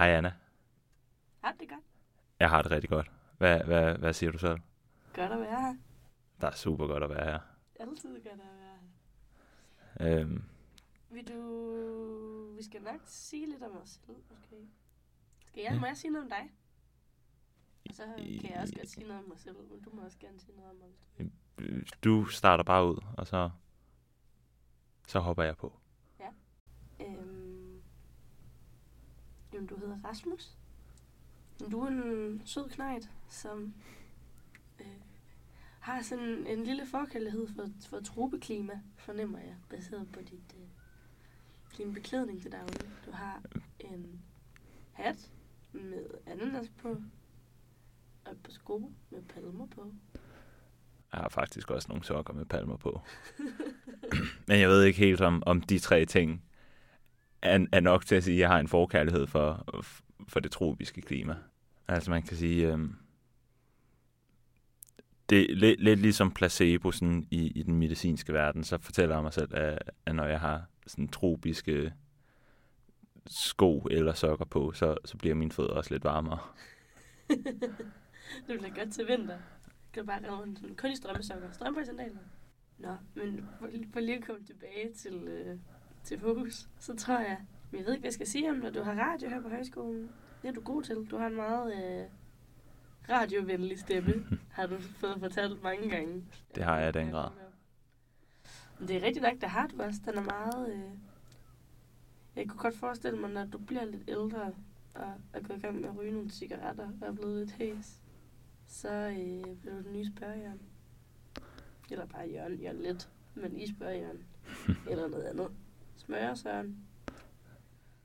Hej Anna. Har du det godt? Jeg har det rigtig godt. Hvad, hvad, hvad siger du selv? Godt at være her. Der er super godt at være her. Altid godt at være her. Øhm, Vil du... Vi skal nok sige lidt om os selv, måske. Skal jeg? Ja. Må jeg sige noget om dig? Og så kan jeg også godt sige noget om mig selv, men du må også gerne sige noget om mig. du starter bare ud, og så, så hopper jeg på. Øhm om du hedder Rasmus. Du er en sød knejt, som øh, har sådan en lille forkærlighed for, for tropeklima, fornemmer jeg, baseret på dit, øh, din beklædning til daglig. Du har en hat med ananas på, og et par sko med palmer på. Jeg har faktisk også nogle sokker med palmer på. Men jeg ved ikke helt, om, om de tre ting er, er nok til at sige, at jeg har en forkærlighed for, for det tropiske klima. Altså man kan sige, øh, det er lidt, lidt ligesom placebo sådan i, i den medicinske verden, så fortæller jeg mig selv, at, at når jeg har sådan tropiske sko eller sokker på, så, så bliver mine fødder også lidt varmere. det bliver godt til vinter. Kan du bare rende rundt sådan, kun i strømpesokker. Strømper i sandaler. Nå, men for, for lige at komme tilbage til, øh, til fokus, så tror jeg, men jeg ved ikke, hvad jeg skal sige om dig. Du har radio her på højskolen. Det er du god til. Du har en meget øh, radiovenlig stemme, har du fået fortalt mange gange. Det har jeg i den grad. Men det er rigtigt nok, der har du også. Den er meget... Øh... Jeg kunne godt forestille mig, når du bliver lidt ældre, og er gået i gang med at ryge nogle cigaretter, og er blevet lidt hæs, så øh, bliver du den nye spørgjørn. Eller bare Jørgen, Jørgen lidt, men i spørgjørn. Eller noget andet. Smøre Søren.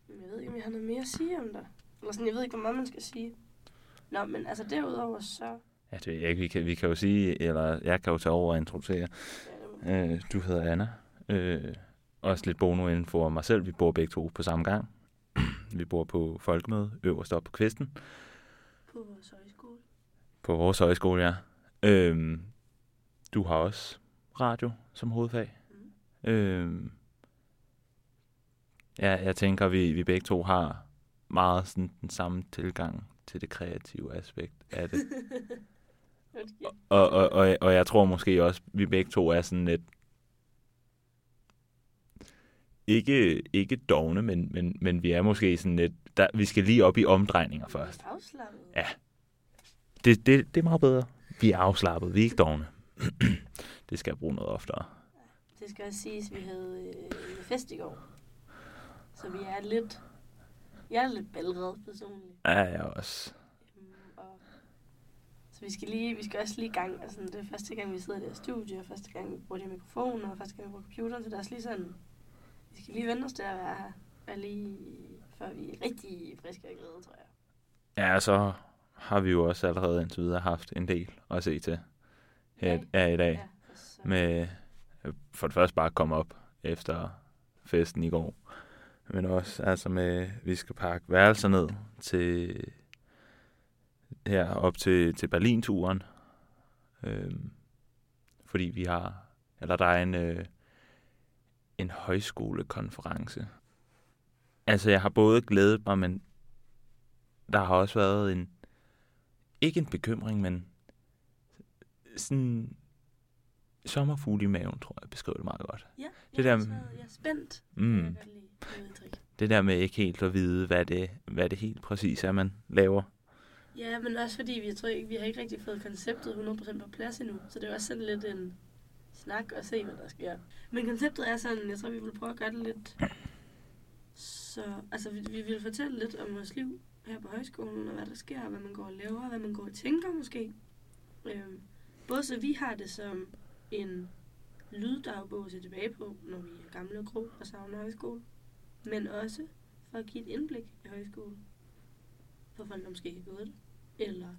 Men jeg ved ikke, om jeg har noget mere at sige om dig. Eller sådan, jeg ved ikke, hvor meget man skal sige. Nå, men altså derudover så... Ja, det ved jeg ikke. Vi kan, vi kan jo sige, eller jeg kan jo tage over og introducere. Ja, Øh, du hedder Anna. Øh, også lidt bono-info om mig selv. Vi bor begge to på samme gang. vi bor på Folkemøde, øverst op på kvisten. på vores højskole. På vores højskole, ja. Øh, du har også radio som hovedfag. Mm. Øh, ja, jeg tænker, vi, vi begge to har meget sådan den samme tilgang til det kreative aspekt af det. Okay. Og, og, og, og jeg tror måske også, vi begge to er sådan lidt... Ikke, ikke dogne, men, men, men vi er måske sådan lidt... Der, vi skal lige op i omdrejninger først. Afslappet. Ja. Det, det, det er meget bedre. Vi er afslappet, vi er ikke dogne. det skal jeg bruge noget oftere. Det skal også siges, at vi havde øh, fest i går. Så vi er lidt... Jeg er lidt ballred personligt. Ja, jeg også. Øhm, og så vi skal, lige, vi skal også lige i gang. Altså, det er første gang, vi sidder i det her studie, og første gang, vi bruger de her mikrofoner, og første gang, vi bruger computeren, så der er også lige sådan... Vi skal lige vende os til at være her. Og lige, før vi er rigtig friske og glade, tror jeg. Ja, så har vi jo også allerede indtil videre haft en del at se til her, her i dag. Ja, så, med øh, for det første bare at komme op efter festen i går. Men også altså med, vi skal pakke værelser ned til her op til, til Berlin-turen. Øhm, fordi vi har, eller der er en, øh, en højskolekonference. Altså jeg har både glædet mig, men der har også været en, ikke en bekymring, men sådan sommerfugle i maven, tror jeg, beskriver det meget godt. ja, det jeg, der- er også, jeg er spændt. Mm. Det der med ikke helt at vide, hvad det, hvad det helt præcis er, man laver. Ja, men også fordi vi, tror ikke, vi har ikke rigtig fået konceptet 100% på plads endnu. Så det er også sådan lidt en snak og se, hvad der sker. Men konceptet er sådan, jeg tror, vi vil prøve at gøre det lidt... Så, altså, vi, vi vil fortælle lidt om vores liv her på højskolen, og hvad der sker, og hvad man går og laver, og hvad man går og tænker måske. Øhm, både så vi har det som en lyddagbog at se tilbage på, når vi er gamle og grå og savner højskole. Men også for at give et indblik i højskole for folk, der måske ikke har gået det, eller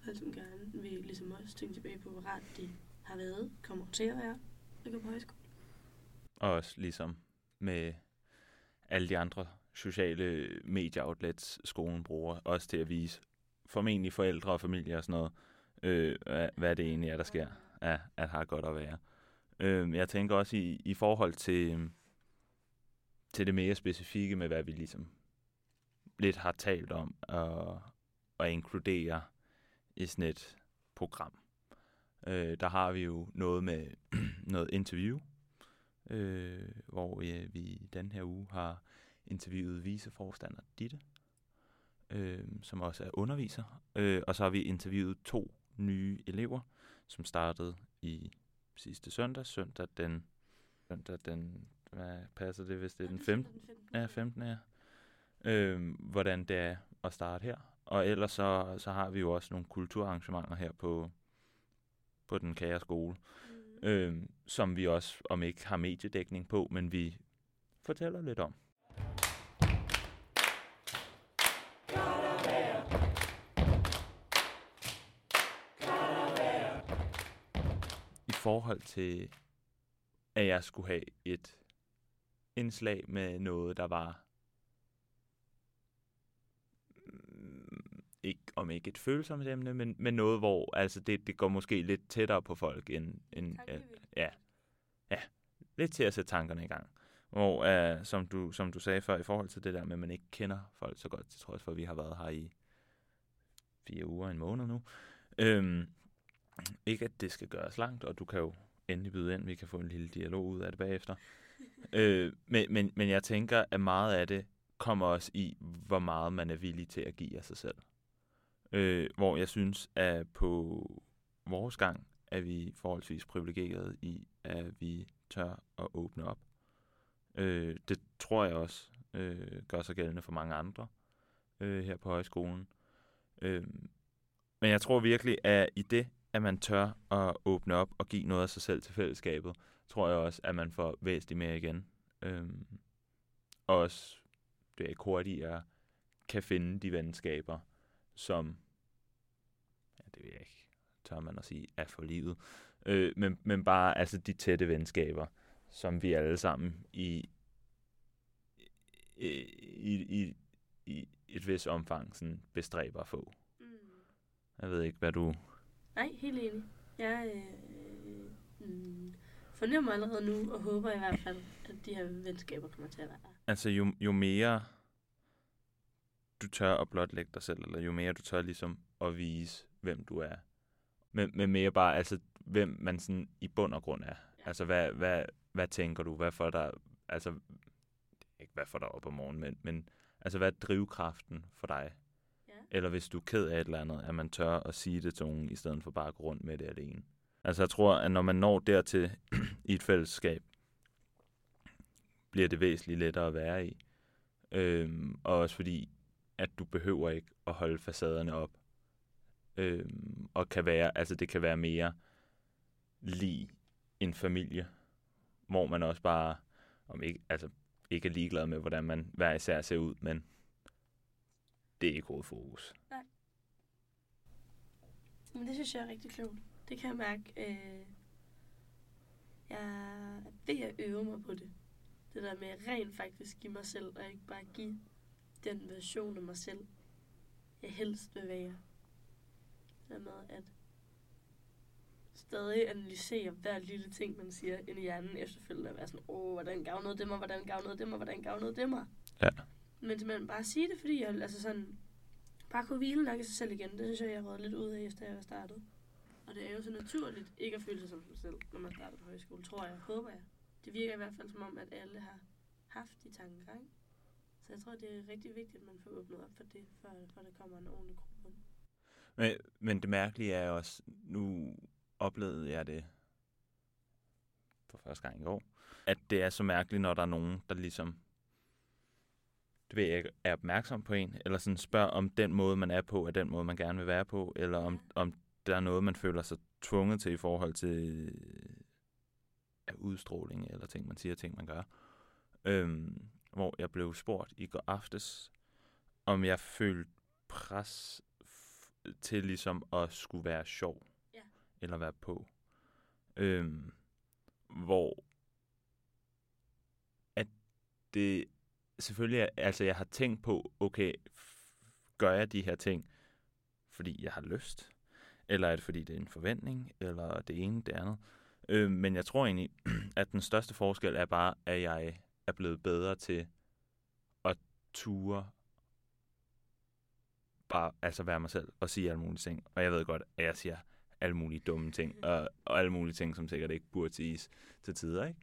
folk, som gerne vil ligesom os tænke tilbage på, hvor rart det har været, kommer til at være at gå på højskole. Og også ligesom med alle de andre sociale medieoutlets, skolen bruger, også til at vise formentlig forældre og familie og sådan noget, øh, hvad, hvad det egentlig er, der sker, at, at har godt at være. Øh, jeg tænker også i, i forhold til, til det mere specifikke med, hvad vi ligesom lidt har talt om og, og inkludere i sådan et program. Øh, der har vi jo noget med noget interview, øh, hvor øh, vi den her uge har interviewet viceforstander Ditte, øh, som også er underviser. Øh, og så har vi interviewet to nye elever, som startede i sidste søndag, søndag den, søndag den hvad passer det, hvis det er den 15. Ja, 15. Ja. Øh, hvordan det er at starte her. Og ellers så, så har vi jo også nogle kulturarrangementer her på, på den kære skole, mm. øh, som vi også, om ikke har mediedækning på, men vi fortæller lidt om. I forhold til, at jeg skulle have et indslag med noget, der var mm, ikke, om ikke et følsomt emne, men, men noget, hvor altså det, det går måske lidt tættere på folk end... end at, ja, ja, lidt til at sætte tankerne i gang. Hvor, uh, som, du, som du sagde før, i forhold til det der med, at man ikke kender folk så godt, til trods for, at vi har været her i fire uger, en måned nu. Øhm, ikke at det skal gøres langt, og du kan jo endelig byde ind, vi kan få en lille dialog ud af det bagefter øh, men, men, men jeg tænker, at meget af det kommer også i, hvor meget man er villig til at give af sig selv. Øh, hvor jeg synes, at på vores gang er vi forholdsvis privilegerede i, at vi tør at åbne op. Øh, det tror jeg også øh, gør sig gældende for mange andre øh, her på højskolen. Øh, men jeg tror virkelig, at i det, at man tør at åbne op og give noget af sig selv til fællesskabet, tror jeg også, at man får væsentligt mere igen. Øhm, og også det er hurtigere kan finde de venskaber, som, ja, det ved jeg ikke, tør man at sige, er for livet. Øh, men, men bare altså de tætte venskaber, som vi alle sammen i, i, i, i et vis omfang sådan bestræber at få. Mm. Jeg ved ikke, hvad du Nej, helt enig. Jeg øh, mm, fornemmer allerede nu, og håber i hvert fald, at de her venskaber kommer til at være der. Altså, jo, jo mere du tør at blotlægge dig selv, eller jo mere du tør ligesom at vise, hvem du er. Men, men mere bare, altså, hvem man sådan i bund og grund er. Ja. Altså, hvad, hvad, hvad tænker du? Hvad får der, altså, ikke hvad får der op om morgenen, men, men altså, hvad er drivkraften for dig? eller hvis du er ked af et eller andet, at man tør at sige det til nogen, i stedet for bare at gå rundt med det alene. Altså jeg tror, at når man når dertil i et fællesskab, bliver det væsentligt lettere at være i. Øhm, og også fordi, at du behøver ikke at holde facaderne op. Øhm, og kan være, altså det kan være mere lige en familie, hvor man også bare, om ikke, altså ikke er ligeglad med, hvordan man hver især ser ud, men det er ikke hovedfokus. Nej. Men det synes jeg er rigtig klogt. Det kan jeg mærke. Øh, jeg er ved at øve mig på det. Det der med rent faktisk give mig selv, og ikke bare give den version af mig selv, jeg helst vil være. Det med at stadig analysere hver lille ting, man siger ind i hjernen efterfølgende, og være sådan, åh, hvordan gavnede det mig, hvordan gavnede det mig, hvordan gavnede det mig. Ja. Men simpelthen bare sige det, fordi jeg altså sådan, bare kunne hvile nok i sig selv igen. Det synes jeg, jeg har været lidt ud af, efter jeg var startet. Og det er jo så naturligt ikke at føle sig som sig selv, når man starter på højskole, tror jeg, håber jeg. Det virker i hvert fald som om, at alle har haft de tanker, ikke? Så jeg tror, det er rigtig vigtigt, at man får åbnet op for det, for, for der kommer en ordentlig gruppe. Men, men det mærkelige er også, nu oplevede jeg det for første gang i år, at det er så mærkeligt, når der er nogen, der ligesom du ved ikke, er opmærksom på en, eller sådan spørger om den måde, man er på, er den måde, man gerne vil være på, eller om, om der er noget, man føler sig tvunget til i forhold til udstråling, eller ting, man siger, ting, man gør. Øhm, hvor jeg blev spurgt i går aftes, om jeg følte pres til ligesom at skulle være sjov, ja. eller være på. Øhm, hvor at det selvfølgelig, altså jeg har tænkt på, okay, gør jeg de her ting, fordi jeg har lyst? Eller er det fordi, det er en forventning? Eller det ene, det andet? Øh, men jeg tror egentlig, at den største forskel er bare, at jeg er blevet bedre til at ture bare altså være mig selv og sige alle mulige ting. Og jeg ved godt, at jeg siger alle mulige dumme ting, og, og alle mulige ting, som sikkert ikke burde siges til tider, ikke?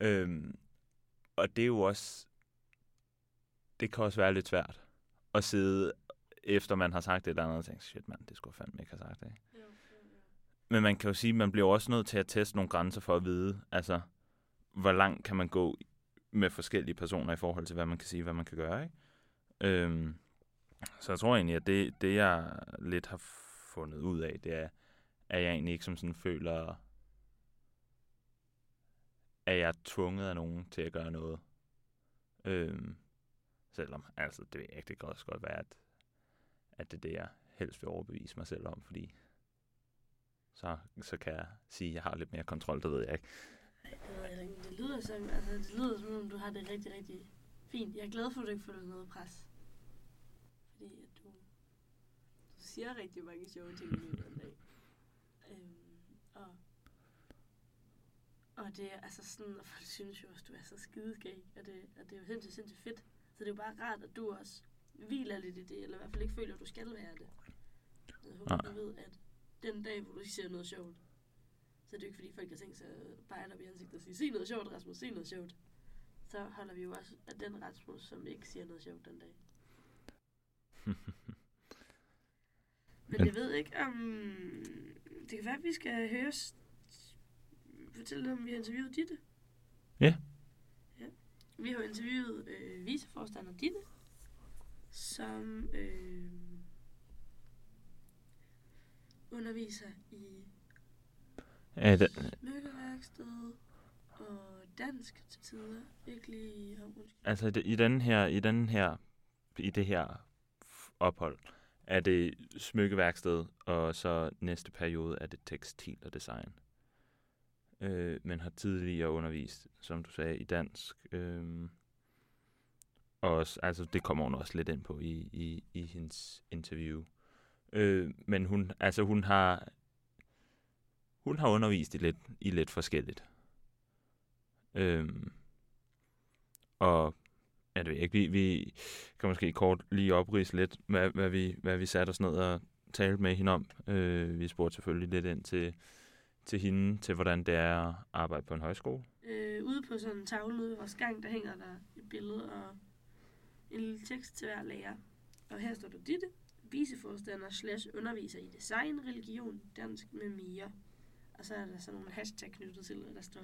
Øhm, og det er jo også, det kan også være lidt svært at sidde, efter man har sagt et eller andet, og tænke, shit mand, det skulle jeg fandme ikke have sagt, ikke? Jo, jo, jo. Men man kan jo sige, at man bliver også nødt til at teste nogle grænser for at vide, altså, hvor langt kan man gå med forskellige personer i forhold til, hvad man kan sige, hvad man kan gøre, ikke? Øhm, så jeg tror egentlig, at det, det, jeg lidt har fundet ud af, det er, at jeg egentlig ikke som sådan føler, at jeg er tvunget af nogen til at gøre noget. Øhm, selvom, altså, det, ved jeg ikke, det kan også godt være, at, at det er det, jeg helst vil overbevise mig selv om, fordi så, så kan jeg sige, at jeg har lidt mere kontrol, det ved jeg ikke. Det, ved det lyder som, altså, det lyder som om, du har det rigtig, rigtig fint. Jeg er glad for, at du ikke føler noget pres. Fordi at du, du siger rigtig mange sjove ting i løbet af dag. Øhm, og, og det er altså sådan, og folk synes jo også, du er så skideskæg, og det, og det er jo sindssygt, sindssygt fedt. Så det er jo bare rart, at du også hviler lidt i det, eller i hvert fald ikke føler, at du skal være det. Jeg håber, Nej. du ved, at den dag, hvor du siger noget sjovt, så er det jo ikke, fordi folk har tænkt sig at bare op i ansigtet og sige, sig noget sjovt, Rasmus, sig noget sjovt. Så holder vi jo også af den Rasmus, som ikke siger noget sjovt den dag. Men jeg ved ikke om... Det kan være, at vi skal høre... Fortælle om, vi har interviewet Ditte. Ja. ja. Vi har interviewet øh, viceforstander Ditte, som øh, underviser i Er det, smykkeværksted og dansk til tider. Oh, undskyld. altså i den her, i den her, i det her ophold, er det smykkeværksted, og så næste periode er det tekstil og design. Øh, men har tidligere undervist, som du sagde, i dansk. Øh, og også, altså det kommer hun også lidt ind på i, i, i hendes interview. Øh, men hun, altså hun har, hun har undervist i lidt, i lidt forskelligt. Øh, og ja, det ved jeg ikke. Vi, vi kan måske kort lige oprise lidt, hvad, hvad, vi, hvad vi satte os ned og talte med hende om. Øh, vi spurgte selvfølgelig lidt ind til, til hende, til hvordan det er at arbejde på en højskole. Øh, ude på sådan en tavle ude i vores gang, der hænger der et billede og en lille tekst til hver lærer. Og her står der Ditte, viceforstander slash underviser i design, religion, dansk med mere. Og så er der sådan nogle hashtag knyttet til, og der står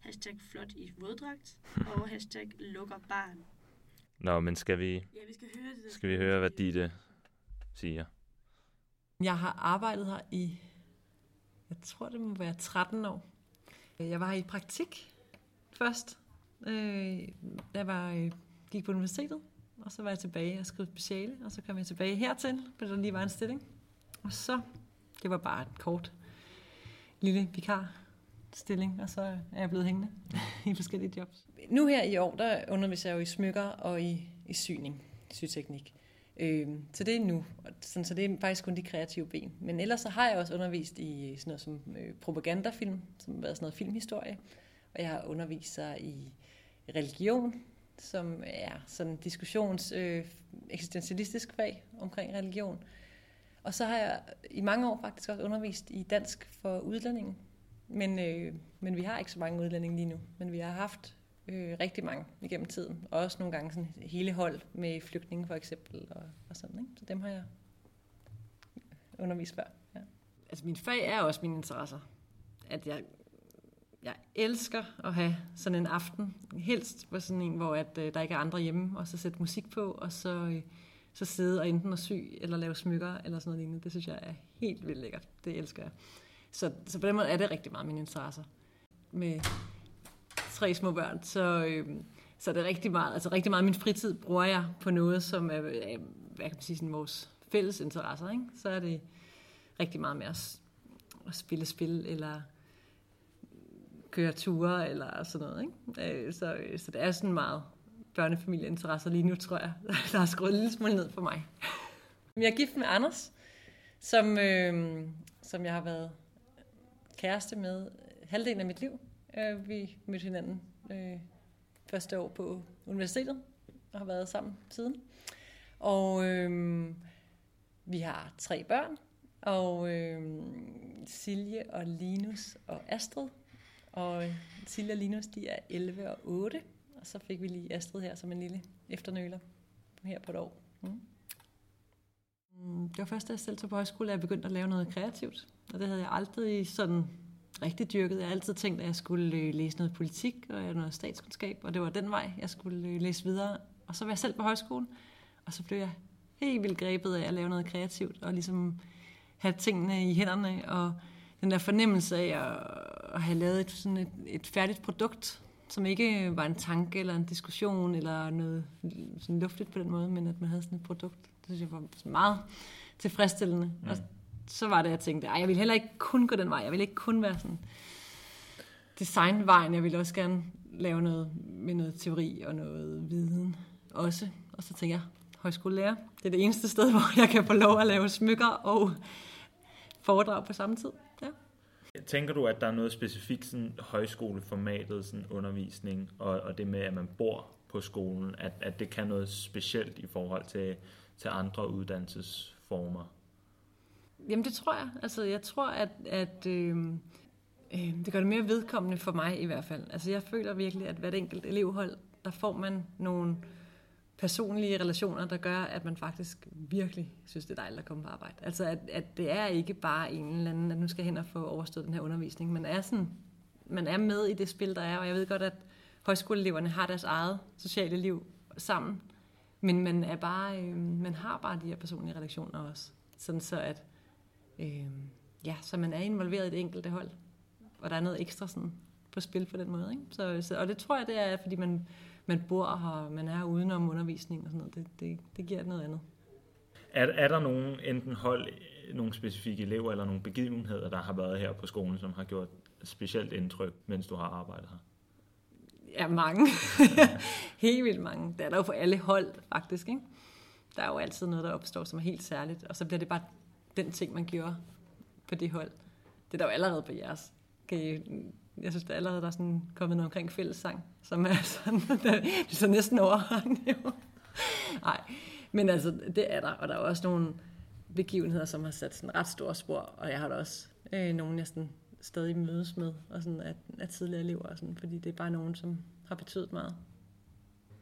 hashtag flot i våddragt og hashtag lukker barn. Nå, men skal vi, Ja, vi skal høre det. skal vi høre, hvad Ditte siger? Jeg har arbejdet her i, jeg tror det må være 13 år. Jeg var i praktik først, øh, da jeg var, øh, gik på universitetet, og så var jeg tilbage og skrev speciale, og så kom jeg tilbage hertil, fordi der lige var en stilling. Og så, det var bare et kort lille vikar stilling, og så er jeg blevet hængende i forskellige jobs. Nu her i år, der underviser jeg jo i smykker og i, i syning, syteknik. Øh, så det er nu. Og Sådan, så det er faktisk kun de kreative ben. Men ellers så har jeg også undervist i sådan noget som øh, propagandafilm, som har været sådan noget filmhistorie. Og jeg har underviser i religion, som er sådan diskussions øh, eksistentialistisk fag omkring religion. Og så har jeg i mange år faktisk også undervist i dansk for udlændinge. Men, øh, men vi har ikke så mange udlændinge lige nu. Men vi har haft øh, rigtig mange igennem tiden. Og også nogle gange sådan hele hold med flygtninge for eksempel. Og, og sådan, ikke? Så dem har jeg undervist før. Ja. Altså min fag er også mine interesser. At jeg, jeg elsker at have sådan en aften. Helst på sådan en, hvor at, øh, der ikke er andre hjemme. Og så sætte musik på, og så, øh, så sidde og enten at sy, eller lave smykker, eller sådan noget lignende. Det synes jeg er helt vildt lækkert. Det elsker jeg. Så, så på den måde er det rigtig meget mine interesser. Med tre små børn, så, øh, så er det rigtig meget, altså rigtig meget af min fritid bruger jeg på noget, som er, øh, er hvad kan man sige, sådan vores fælles interesser. Ikke? Så er det rigtig meget med at, at spille spil, eller køre ture, eller sådan noget. Ikke? Øh, Så, øh, så det er sådan meget børnefamilieinteresser lige nu, tror jeg. Der er skruet en lille smule ned for mig. Jeg er gift med Anders, som, øh, som jeg har været kæreste med halvdelen af mit liv. Øh, vi mødte hinanden øh, første år på universitetet og har været sammen siden. Og øh, vi har tre børn, og øh, Silje og Linus og Astrid. Og Silja og Linus, de er 11 og 8, og så fik vi lige Astrid her som en lille efternøler her på et år. Mm. mm. Det var først, da jeg selv tog på højskole, at jeg begyndte at lave noget kreativt. Og det havde jeg aldrig sådan rigtig dyrket. Jeg har altid tænkt, at jeg skulle øh, læse noget politik og noget statskundskab, og det var den vej, jeg skulle øh, læse videre. Og så var jeg selv på højskolen, og så blev jeg helt vildt grebet af at lave noget kreativt, og ligesom have tingene i hænderne, og den der fornemmelse af at, at have lavet et, sådan et, et færdigt produkt, som ikke var en tanke eller en diskussion eller noget sådan luftigt på den måde, men at man havde sådan et produkt. Det synes jeg var meget tilfredsstillende. Mm. Og så var det, jeg tænkte, at jeg ville heller ikke kun gå den vej. Jeg ville ikke kun være sådan designvejen. Jeg ville også gerne lave noget med noget teori og noget viden også. Og så tænkte jeg, højskolelærer, det er det eneste sted, hvor jeg kan få lov at lave smykker og foredrag på samme tid. Ja. Tænker du, at der er noget specifikt sådan højskoleformatet sådan undervisning, og, og det med, at man bor på skolen, at, at det kan noget specielt i forhold til, til andre uddannelsesformer? Jamen det tror jeg. Altså jeg tror, at, at øh, øh, det gør det mere vedkommende for mig i hvert fald. Altså jeg føler virkelig, at hvert enkelt elevhold, der får man nogle personlige relationer, der gør, at man faktisk virkelig synes, det er dejligt at komme på arbejde. Altså at, at det er ikke bare en eller anden, at nu skal jeg hen og få overstået den her undervisning. Man er, sådan, man er med i det spil, der er, og jeg ved godt, at højskoleeleverne har deres eget sociale liv sammen, men man, er bare, øh, man har bare de her personlige relationer også. Sådan så at Øh, ja, så man er involveret i det enkelte hold, og der er noget ekstra sådan, på spil på den måde. Ikke? Så, så, og det tror jeg, det er, fordi man, man bor her, man er udenom undervisning og sådan noget. Det, det, det giver noget andet. Er, er der nogen, enten hold, nogle specifikke elever eller nogle begivenheder, der har været her på skolen, som har gjort specielt indtryk, mens du har arbejdet her? Ja, mange. helt vildt mange. Det er der jo på alle hold, faktisk. Ikke? Der er jo altid noget, der opstår, som er helt særligt, og så bliver det bare den ting, man gjorde på det hold. Det er der jo allerede på jeres. Kan I, jeg synes, der er allerede der er sådan kommet noget omkring fællessang, som er sådan, det er så næsten overhang jo. Nej, men altså, det er der, og der er også nogle begivenheder, som har sat sådan ret store spor, og jeg har da også øh, nogen, jeg sådan stadig mødes med, og sådan af, af tidligere elever, og sådan, fordi det er bare nogen, som har betydet meget.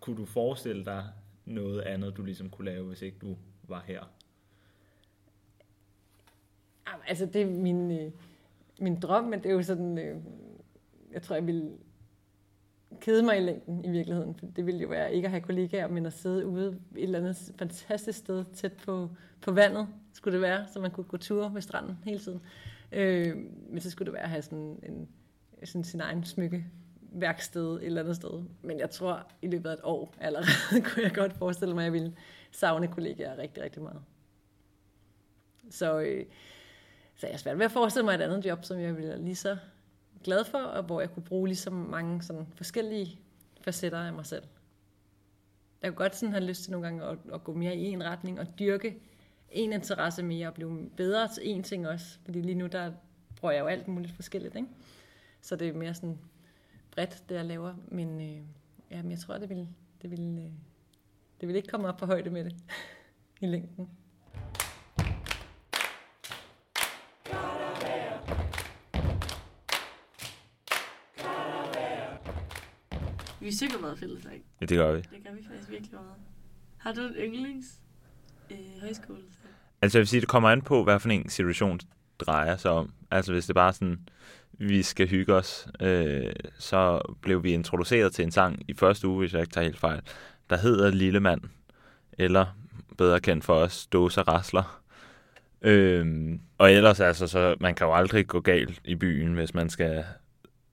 Kunne du forestille dig noget andet, du ligesom kunne lave, hvis ikke du var her? Altså, det er min, øh, min drøm, men det er jo sådan, øh, jeg tror, jeg vil kede mig i længden i virkeligheden. For det ville jo være ikke at have kollegaer, men at sidde ude et eller andet fantastisk sted tæt på, på vandet, skulle det være, så man kunne gå ture ved stranden hele tiden. Øh, men så skulle det være at have sådan, en, sådan sin egen smykke værksted et eller andet sted. Men jeg tror, i løbet af et år allerede, kunne jeg godt forestille mig, at jeg ville savne kollegaer rigtig, rigtig meget. Så, øh, så jeg er svært ved at forestille mig et andet job, som jeg ville lige så glad for, og hvor jeg kunne bruge lige så mange sådan forskellige facetter af mig selv. Jeg kunne godt sådan have lyst til nogle gange at, at gå mere i en retning og dyrke en interesse mere og blive bedre til en ting også. Fordi lige nu, der bruger jeg jo alt muligt forskelligt, ikke? Så det er mere sådan bredt, det jeg laver. Men, øh, ja, men jeg tror, det vil, det, vil, øh, det vil ikke komme op på højde med det i længden. Vi synger meget fællesang. Ja, det gør vi. Det gør vi faktisk virkelig meget. Har du en yndlings øh, højskole? Altså jeg vil sige, det kommer an på, hvad for en situation drejer sig om. Altså hvis det bare er sådan, vi skal hygge os, øh, så blev vi introduceret til en sang i første uge, hvis jeg ikke tager helt fejl, der hedder Lille Mand, eller bedre kendt for os, Dåser Rasler. Øhm, og ellers altså, så man kan jo aldrig gå galt i byen, hvis man skal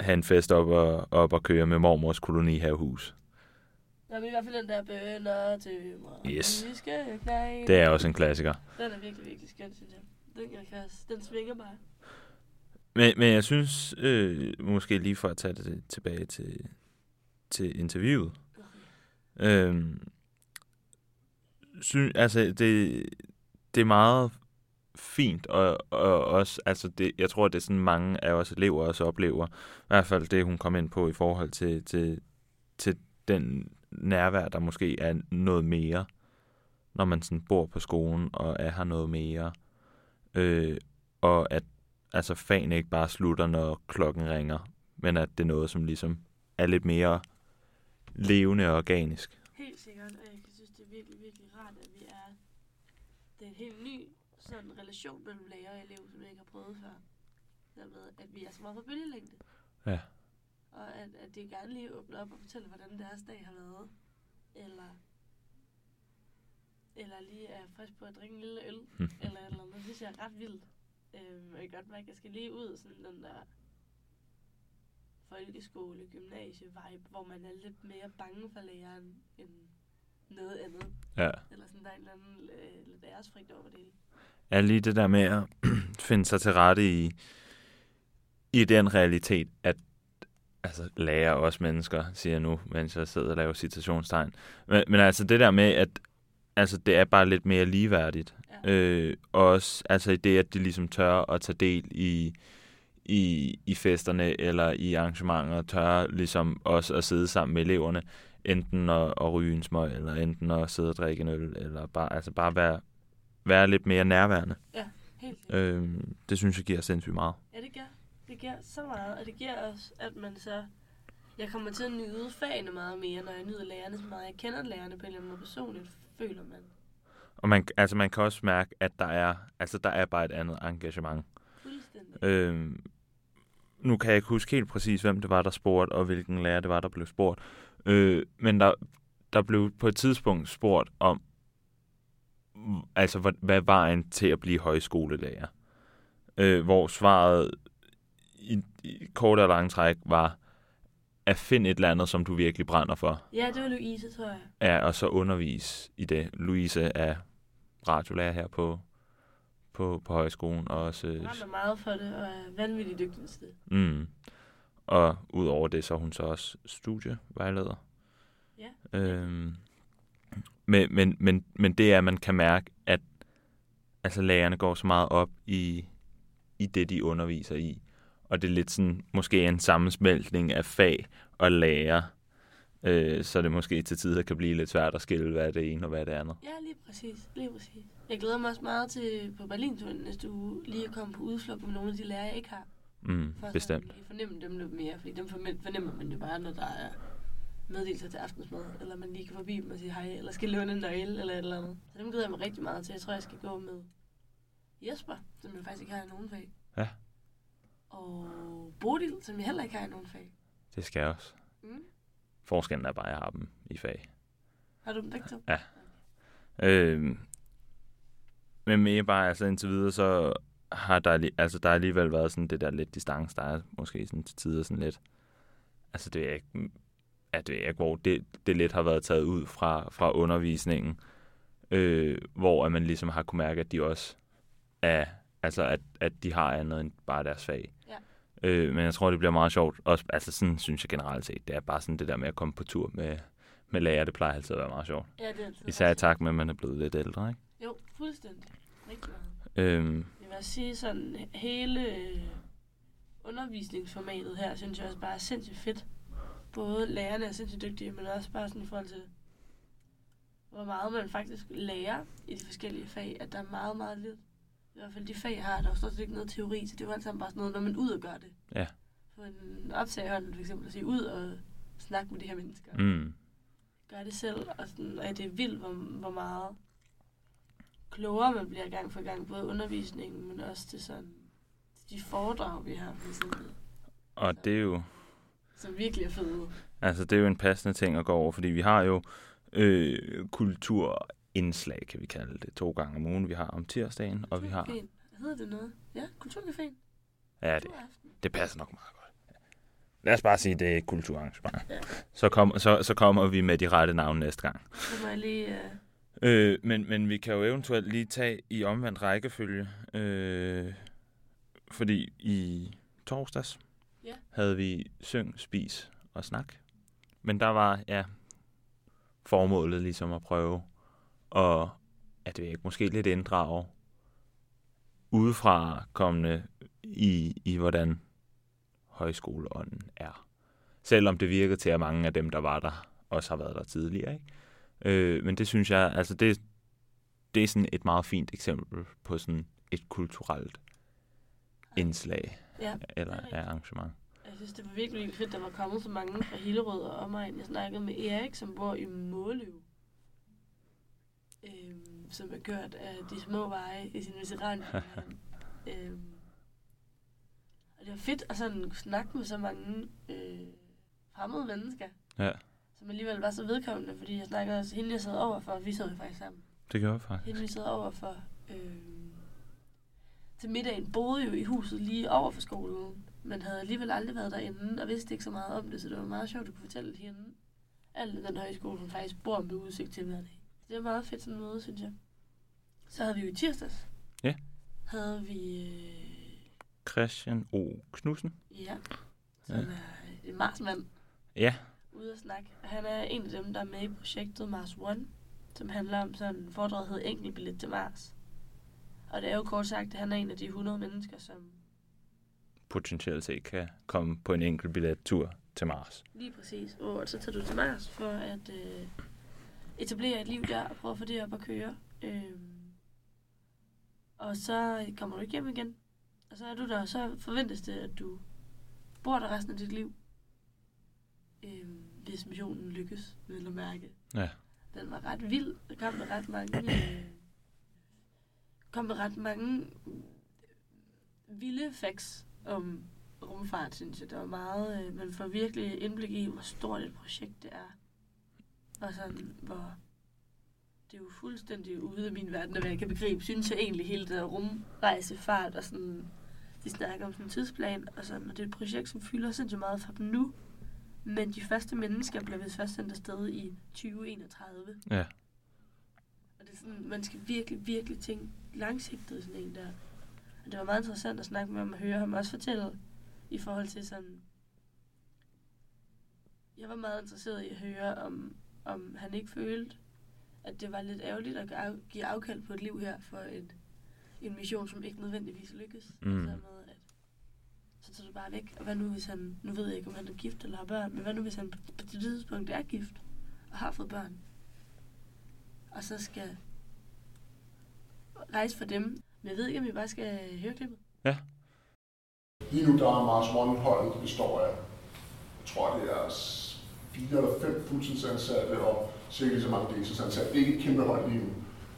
have en fest op og, op og køre med mormors kolonihavehus. Der er i hvert fald den der bønder til mig. Yes. Vi skal knæ. Det er også en klassiker. Den er virkelig, virkelig skøn, synes jeg. Den, jeg kan, den svinger bare. Men, men jeg synes, øh, måske lige for at tage det tilbage til, til interviewet, øh, synes, altså det, det er meget fint, og, og også, altså det, jeg tror, det er sådan mange af os elever også oplever, i hvert fald det, hun kom ind på i forhold til, til, til den nærvær, der måske er noget mere når man sådan bor på skolen og er her noget mere. Øh, og at altså, fagene ikke bare slutter, når klokken ringer, men at det er noget, som ligesom er lidt mere levende og organisk. Helt sikkert, og jeg synes, det er virkelig, virkelig rart, at vi er... Det er en helt ny sådan, relation mellem lærer og elev, som jeg ikke har prøvet før. Dermed, at vi er så meget på bølgelængde. Ja. Og at, at de gerne lige åbner op og fortæller, hvordan deres dag har været. Eller, eller lige er frisk på at drikke en lille øl. eller et eller andet. Det synes jeg er ret vildt. Øhm, jeg kan godt mærke, at jeg skal lige ud sådan den der folkeskole, gymnasie vibe, hvor man er lidt mere bange for læreren end noget andet. Ja. Eller sådan, der er en eller anden øh, lidt æresfrygt over det hele. Er lige det der med at finde sig til rette i, i den realitet, at altså, lærer også mennesker, siger jeg nu, mens jeg sidder og laver citationstegn. Men, men altså det der med, at altså, det er bare lidt mere ligeværdigt. Ja. Øh, også altså i det, at de ligesom tør at tage del i, i, i festerne eller i arrangementer, tør ligesom også at sidde sammen med eleverne, enten at, at ryge en smøg, eller enten at sidde og drikke en øl, eller bare, altså bare være, være lidt mere nærværende. Helt sikkert. Øh, det synes jeg giver sindssygt meget. Ja, det gør. Det giver så meget, og det giver også, at man så... Jeg kommer til at nyde fagene meget mere, når jeg nyder lærerne så meget. Jeg kender lærerne på en eller anden måde personligt, føler man. Og man, altså man kan også mærke, at der er, altså der er bare et andet engagement. Fuldstændig. Øh, nu kan jeg ikke huske helt præcis, hvem det var, der spurgte, og hvilken lærer det var, der blev spurgt. Øh, men der, der blev på et tidspunkt spurgt om, altså hvad, hvad er vejen til at blive højskolelærer? Øh, hvor svaret i, i kort og lang træk var, at finde et eller andet, som du virkelig brænder for. Ja, det var Louise, tror jeg. Ja, og så undervise i det. Louise er radiolærer her på, på, på højskolen, og også... Jeg brænder meget for det, og er vanvittigt dygtig til det. Mm. Og udover det, så er hun så også studievejleder. Ja. Øhm, men, men, men, men det er, at man kan mærke, at altså, lærerne går så meget op i, i det, de underviser i. Og det er lidt sådan, måske en sammensmeltning af fag og lærer. Øh, så det måske til tider kan blive lidt svært at skille, hvad er det ene og hvad er det andet. Ja, lige præcis. Lige præcis. Jeg glæder mig også meget til på Berlinturen næste uge, lige at komme på udflugt med nogle af de lærere, jeg ikke har. Mm, For bestemt. at lige fornemme dem lidt mere, fordi dem fornem- fornemmer man jo bare, når der er meddelelser til aftensmad, eller man lige kan forbi dem og sige hej, eller skal låne en nøgle, eller et eller andet. Så dem glæder jeg mig rigtig meget til. Jeg tror, jeg skal gå med Jesper, som jeg faktisk ikke har i nogen fag. Ja. Og Bodil, som jeg heller ikke har i nogen fag. Det skal jeg også. Mm. Forskellen er bare, at jeg har dem i fag. Har du dem begge to? Øh, men mere bare, altså indtil videre, så har der, altså, der har alligevel været sådan det der lidt distance, der er måske sådan til tider sådan lidt, altså det er ikke, ja, det er ikke, hvor det, det lidt har været taget ud fra, fra undervisningen, øh, hvor at man ligesom har kunne mærke, at de også er, altså at, at de har andet end bare deres fag. Ja. Øh, men jeg tror, det bliver meget sjovt. Også, altså sådan synes jeg generelt set, det er bare sådan det der med at komme på tur med, med lærer, det plejer altid at være meget sjovt. Ja, det er altid Især i takt med, at man er blevet lidt ældre, ikke? Jo, fuldstændig. Rigtig meget. Øhm, Jeg vil sige sådan, hele øh, undervisningsformatet her, synes jeg også bare er sindssygt fedt. Både lærerne er sindssygt dygtige, men også bare sådan i forhold til, hvor meget man faktisk lærer i de forskellige fag, at der er meget, meget lidt. I hvert fald de fag, har, der er stort set ikke noget teori, så det er jo alt sammen bare sådan noget, når man ud og gør det. Ja. Få en optag i hånden, for eksempel, at sige ud og snakke med de her mennesker. mm, Gør det selv, og, sådan, og det er vildt, hvor, hvor meget klogere man bliver gang for gang, både undervisningen, men også til sådan de foredrag, vi har, for eksempel, og det er jo, som virkelig er fede. altså det er jo en passende ting at gå over, fordi vi har jo øh, kulturindslag, kan vi kalde det, to gange om ugen. Vi har om tirsdagen, og vi har... Hedder det noget? Ja, Kulturcaféen. Ja, det, det passer nok meget godt. Lad os bare sige, det er et kulturarrangement. Ja. Så, kom, så, så kommer vi med de rette navne næste gang. Så må jeg lige... Uh... Øh, men, men vi kan jo eventuelt lige tage i omvendt rækkefølge. Øh, fordi i torsdags Ja. havde vi syng, spis og snak. Men der var, ja, formålet ligesom at prøve at, at det ikke, måske lidt inddrage udefra kommende i, i hvordan højskoleånden er. Selvom det virkede til, at mange af dem, der var der, også har været der tidligere. Ikke? Øh, men det synes jeg, altså det, det er sådan et meget fint eksempel på sådan et kulturelt indslag Ja, eller er rigtigt. arrangement. jeg synes, det var virkelig, fedt, der var kommet så mange fra Hillerød og omegn. Jeg snakkede med Erik, som bor i Måløv. Øhm, som er kørt af de små veje i sin veteranbil. øhm, og det var fedt at sådan snakke med så mange øh, fremmede mennesker. Ja. Som alligevel var så vedkommende, fordi jeg snakkede også, hende jeg sad overfor, vi sad jo faktisk sammen. Det gør jeg faktisk. Hende vi sad overfor øh, til middagen, boede jo i huset lige over for skolen, men havde alligevel aldrig været derinde, og vidste ikke så meget om det, så det var meget sjovt at kunne fortælle hende alt den højskole, hun faktisk bor med udsigt til hver dag. Det var meget fedt sådan møde, synes jeg. Så havde vi jo i tirsdags. Ja. Havde vi, øh, Christian O. Knudsen. ja, som Ja. er en marsmand, Ja, ude at snakke. Han er en af dem, der er med i projektet Mars One, som handler om sådan en foredrag, der hedder Enkeltbillet til Mars. Og det er jo kort sagt, at han er en af de 100 mennesker, som potentielt set kan komme på en enkelt billettur til Mars. lige præcis, hvor så tager du til Mars for at øh, etablere et liv der og prøve at få det op at køre. Øhm, og så kommer du ikke hjem igen. Og så er du der, og så forventes det, at du bor der resten af dit liv. Øhm, hvis missionen lykkes, vil du mærke. Ja. Den var ret vild. Der kom med ret mange... Øh, kom med ret mange vilde facts om rumfart, synes jeg. Der var meget... Øh, man får virkelig indblik i, hvor stort et projekt det er. Og sådan, hvor... Det er jo fuldstændig ude af min verden, hvad jeg kan begribe. Synes jeg egentlig hele det der rumrejsefart og sådan... De snakker om sådan en tidsplan, og, sådan, og det er et projekt, som fylder sindssygt meget for dem nu. Men de første mennesker bliver vist først sendt afsted i 2031. Ja. Og det er sådan, man skal virkelig, virkelig tænke langsigtet sådan en der. Og det var meget interessant at snakke med ham og høre ham også fortælle i forhold til sådan... Jeg var meget interesseret i at høre, om, om han ikke følte, at det var lidt ærgerligt at give afkald på et liv her for en, en mission, som ikke nødvendigvis lykkes. Mm. Så, med, at, så tager du bare væk. Og hvad nu hvis han, nu ved jeg ikke, om han er gift eller har børn, men hvad nu hvis han på, på det tidspunkt er gift og har fået børn? Og så skal rejse for dem. Men jeg ved ikke, om vi bare skal høre klippet. Lige nu der er Mars One-holdet, det består af, jeg tror det er fire eller fem fuldtidsansatte og cirka lige så mange deltidsansatte. Det er ikke et kæmpe hold lige nu.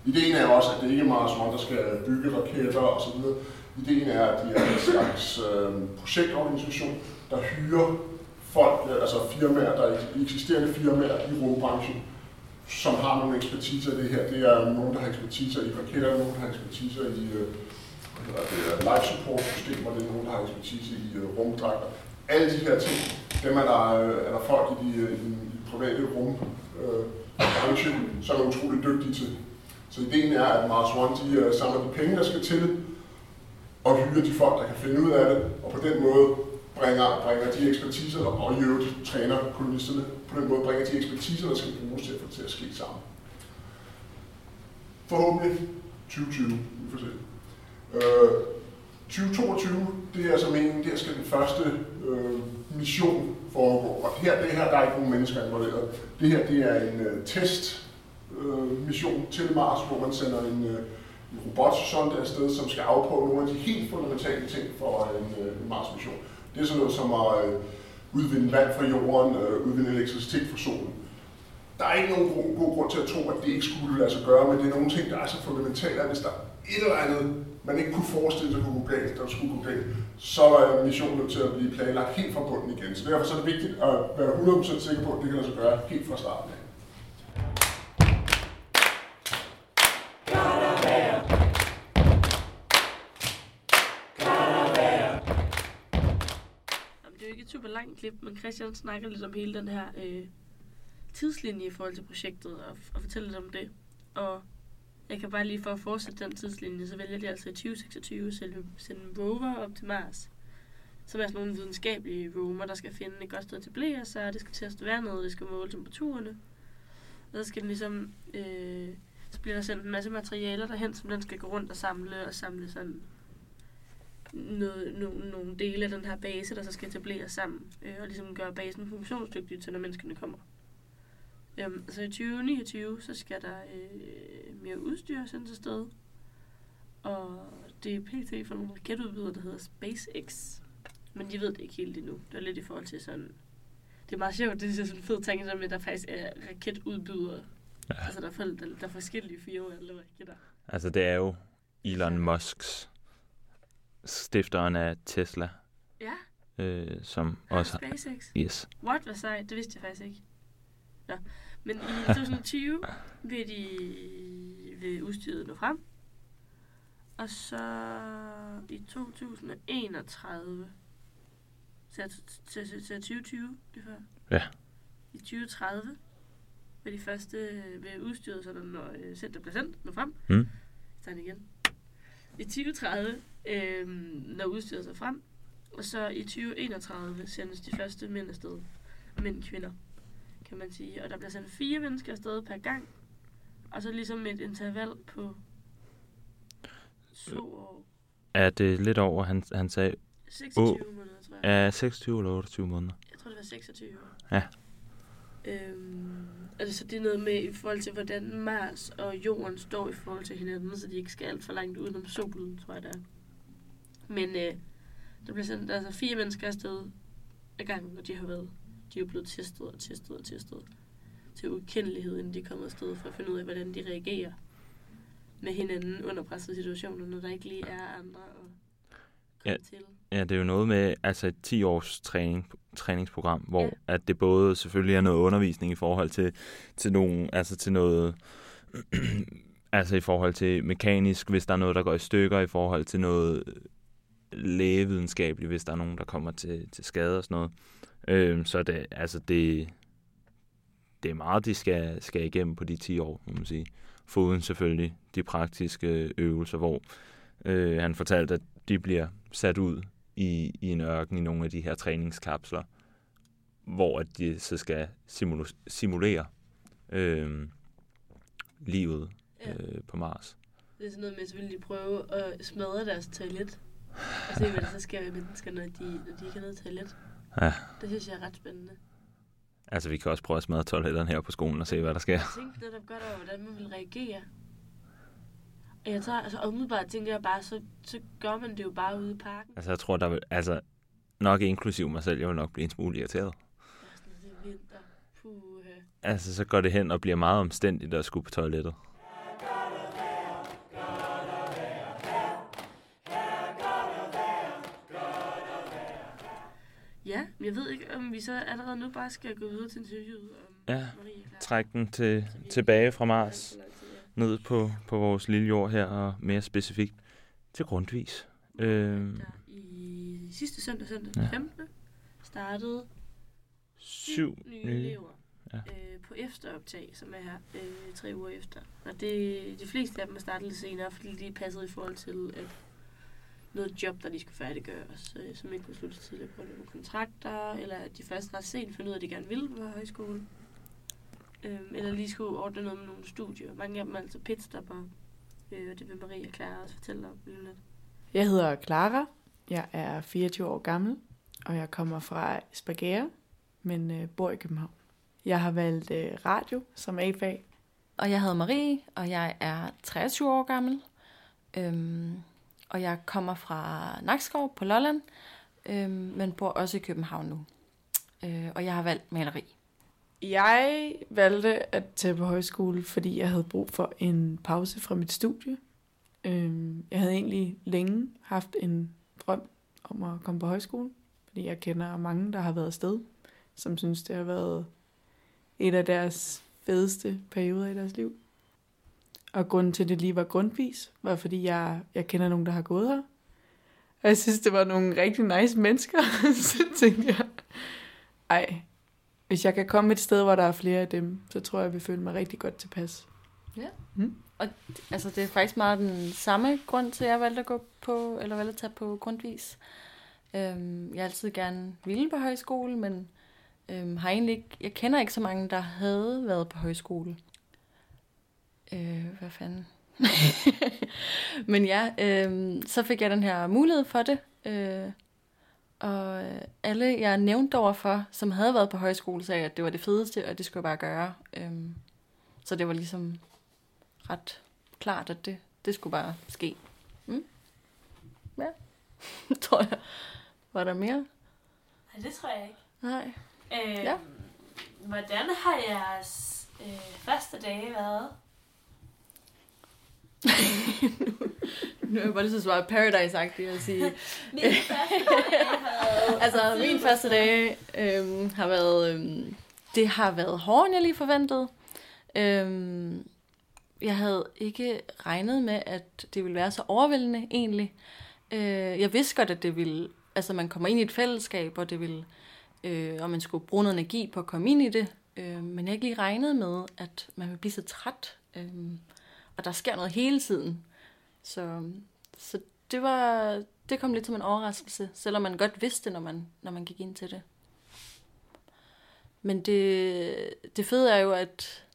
Ideen er også, at det ikke er Mars One, der skal bygge raketter og så videre. Ideen er, at de er en slags øh, projektorganisation, der hyrer folk, øh, altså firmaer, der er eksisterende firmaer i rumbranchen, som har nogle ekspertiser i det her. Det er nogen, der har ekspertiser i raketter, nogen, der har ekspertiser i øh, hvad øh, life support systemer, det er nogen, der har ekspertise i uh, rumdragter. Alle de her ting, dem er der, øh, er der folk i, de, øh, i de private rum øh, branche, som er utrolig dygtige til. Så ideen er, at Mars One de, øh, samler de penge, der skal til, og hyrer de folk, der kan finde ud af det, og på den måde bringer, bringer de ekspertiser, og i øvrigt træner kolonisterne, på den måde bringer de ekspertiser, der skal bruges til at få det til at ske sammen. Forhåbentlig 2020, vi får se. Øh, 2022, det er altså meningen, der skal den første øh, mission foregå. Og her, det her, der er ikke nogen mennesker involveret. Det her, det er en øh, test øh, mission til Mars, hvor man sender en, øh, en robotsonde afsted, som skal afprøve nogle af de helt fundamentale ting for en, øh, en Mars-mission. Det er sådan noget som at øh, udvinde vand fra jorden, øh, udvinde elektricitet fra solen. Der er ikke nogen god, god grund til at tro, at det ikke skulle lade sig gøre, men det er nogle ting, der er så fundamentale, at hvis der er et eller andet, man ikke kunne forestille sig kunne gå galt, der skulle gå galt, så er missionen nødt til at blive planlagt helt fra bunden igen. Så derfor så er det vigtigt at være 100% sikker på, at det kan lade sig gøre helt fra starten af. Langt klip, men Christian snakker lidt om hele den her øh, tidslinje i forhold til projektet, og, og fortæller lidt om det. Og jeg kan bare lige for at fortsætte den tidslinje, så vælger de altså i 2026 at sende, sende en rover op til Mars. Som er sådan nogle videnskabelige rover, der skal finde et godt sted til blære sig, det skal teste vandet, det skal måle temperaturerne. Og så skal den ligesom, øh, så bliver der sendt en masse materialer derhen, som den skal gå rundt og samle, og samle sådan noget, no, nogle dele af den her base, der så skal etableres sammen, øh, og ligesom gøre basen funktionsdygtig til, når menneskene kommer. Øhm, så i 2029, så skal der øh, mere udstyr sendes afsted. Og det er pt. for nogle raketudbydere, der hedder SpaceX. Men de ved det ikke helt endnu. Det er lidt i forhold til sådan... Det er meget sjovt, det er sådan en fed tanke, der med, at der faktisk er raketudbydere. Ja. Altså, der er, folk, der, der er forskellige firmaer, der laver raketter. Altså, det er jo Elon Musks stifteren af Tesla, Ja, øh, som og også. SpaceX. Yes. What, hvad sejt? Det vidste jeg faktisk ikke. Ja. Men i 2020 vil de vil udstyret nå frem. Og så i 2031, så til, til 2020, det før? Ja. I 2030 vil de første vil udstyret, så når øh, center bliver sendt, nå frem. Mm. Start igen. I 2030, øh, når udstyret så frem, og så i 2031 sendes de første mænd afsted. Mænd kvinder, kan man sige. Og der bliver sendt fire mennesker afsted per gang. Og så ligesom et interval på to år. Er det lidt over, han, han sagde, 26 Åh. måneder, tror jeg. er 26 eller 28 måneder? Jeg tror, det var 26. Ja. Øhm, altså, det er noget med i forhold til, hvordan Mars og Jorden står i forhold til hinanden, så de ikke skal alt for langt udenom solen, tror jeg det er. Men øh, der bliver sendt altså fire mennesker afsted ad gangen, og de har været, de er blevet testet og testet og testet til ukendelighed, inden de kommer afsted, for at finde ud af, hvordan de reagerer med hinanden under pressede situationer, når der ikke lige er andre at komme Ja. til. Ja, det er jo noget med altså et 10-års træning, træningsprogram, hvor ja. at det både selvfølgelig er noget undervisning i forhold til, til nogen, altså til noget, altså i forhold til mekanisk, hvis der er noget, der går i stykker, i forhold til noget lægevidenskabeligt, hvis der er nogen, der kommer til, til skade og sådan noget. Øhm, så det, altså det, det er meget, de skal, skal igennem på de 10 år, må man sige. Foruden selvfølgelig de praktiske øvelser, hvor øh, han fortalte, at de bliver sat ud i, i en ørken i nogle af de her træningskapsler, hvor at de så skal simu- simulere øh, livet Ja. øh, på Mars. Det er sådan noget med, så vil de prøve at smadre deres toilet. Og se, hvad der så sker med mennesker, når de, når de ikke har noget toilet. Ja. Det synes jeg er ret spændende. Altså, vi kan også prøve at smadre toiletterne her på skolen og se, hvad der sker. Jeg tænkte netop godt over, hvordan man vil reagere. Og jeg tager, altså umiddelbart tænker jeg bare, så, så gør man det jo bare ude i parken. Altså, jeg tror, der vil, altså, nok inklusiv mig selv, jeg vil nok blive en smule irriteret. Er sådan, det er vinter. Puh. Altså, så går det hen og bliver meget omstændigt at skulle på toilettet. Men jeg ved ikke, om vi så allerede nu bare skal gå videre til interviewet om Ja, Marie. Træk den til, tilbage fra Mars, ja. ned på, på vores lille jord her, og mere specifikt til Grundvis. Øhm, Der i sidste søndag, søndag Ja. den 15. startede syv nye nye. elever Ja. øh, på efteroptag, som er her øh, tre uger efter. Og det, de fleste af dem er startet lidt senere, fordi de passede i forhold til at noget job, der de skulle færdiggøres, øh, som ikke kunne slutte tidligere på nogle kontrakter, eller at de først ret sent fandt ud af, at de gerne ville på højskole. Øh, eller lige skulle ordne noget med nogle studier. Mange af dem er altså pitstopper, øh, og det vil Marie og Clara også fortælle om lige lidt. Jeg hedder Clara. Jeg er 24 år gammel, og jeg kommer fra Spagære, men øh, bor i København. Jeg har valgt øh, radio som A-fag. Og jeg hedder Marie, og jeg er 23 år gammel. Øhm, og jeg kommer fra Nakskov på Lolland, øh, men bor også i København nu. Øh, og jeg har valgt maleri. Jeg valgte at tage på højskole, fordi jeg havde brug for en pause fra mit studie. Øh, Jeg havde egentlig længe haft en drøm om at komme på højskole, fordi jeg kender mange, der har været afsted, som synes, det har været et af deres fedeste perioder i deres liv. Og grunden til, at det lige var grundvis, var fordi jeg, jeg kender nogen, der har gået her. Og jeg synes, det var nogle rigtig nice mennesker. så tænkte jeg, ej, hvis jeg kan komme et sted, hvor der er flere af dem, så tror jeg, jeg vil føle mig rigtig godt tilpas. Altså, det er faktisk meget den samme grund til, at jeg valgte at gå på, eller valgte at tage på grundvis. Øhm, jeg har altid gerne ville på højskole, men øhm, har egentlig ikke, jeg kender ikke så mange, der havde været på højskole. Øh, hvad fanden? men ja, øhm, så fik jeg den her mulighed for det. Øh, og øh, alle, jeg nævnte overfor, som havde været på højskole, sagde, at det var det fedeste, og det skulle jeg bare gøre. Øhm, så det var ligesom ret klart, at det, det skulle bare ske. Mm? Ja, tror jeg. Var der mere? Nej, det tror jeg ikke. Nej. Øh, Ja. Hvordan har jeres øh, første dage været? Nu er jeg bare lige så svare Paradise-agtigt at sige. Min første dag har altså, min første dag øhm, har været... Øhm, det har været hårdere, end jeg lige forventede. Øhm, jeg havde ikke regnet med, at det ville være så overvældende, egentlig. Øh, jeg vidste godt, at det ville... Altså, man kommer ind i et fællesskab, og det ville... Øh, og man skulle bruge noget energi på at komme ind i det. Øh, men jeg ikke lige regnet med, at man vil blive så træt. Øh, og der sker noget hele tiden. Så, så det var det kom lidt som en overraskelse, selvom man godt vidste når man, når man gik ind til det. Men det, det fede er jo, at,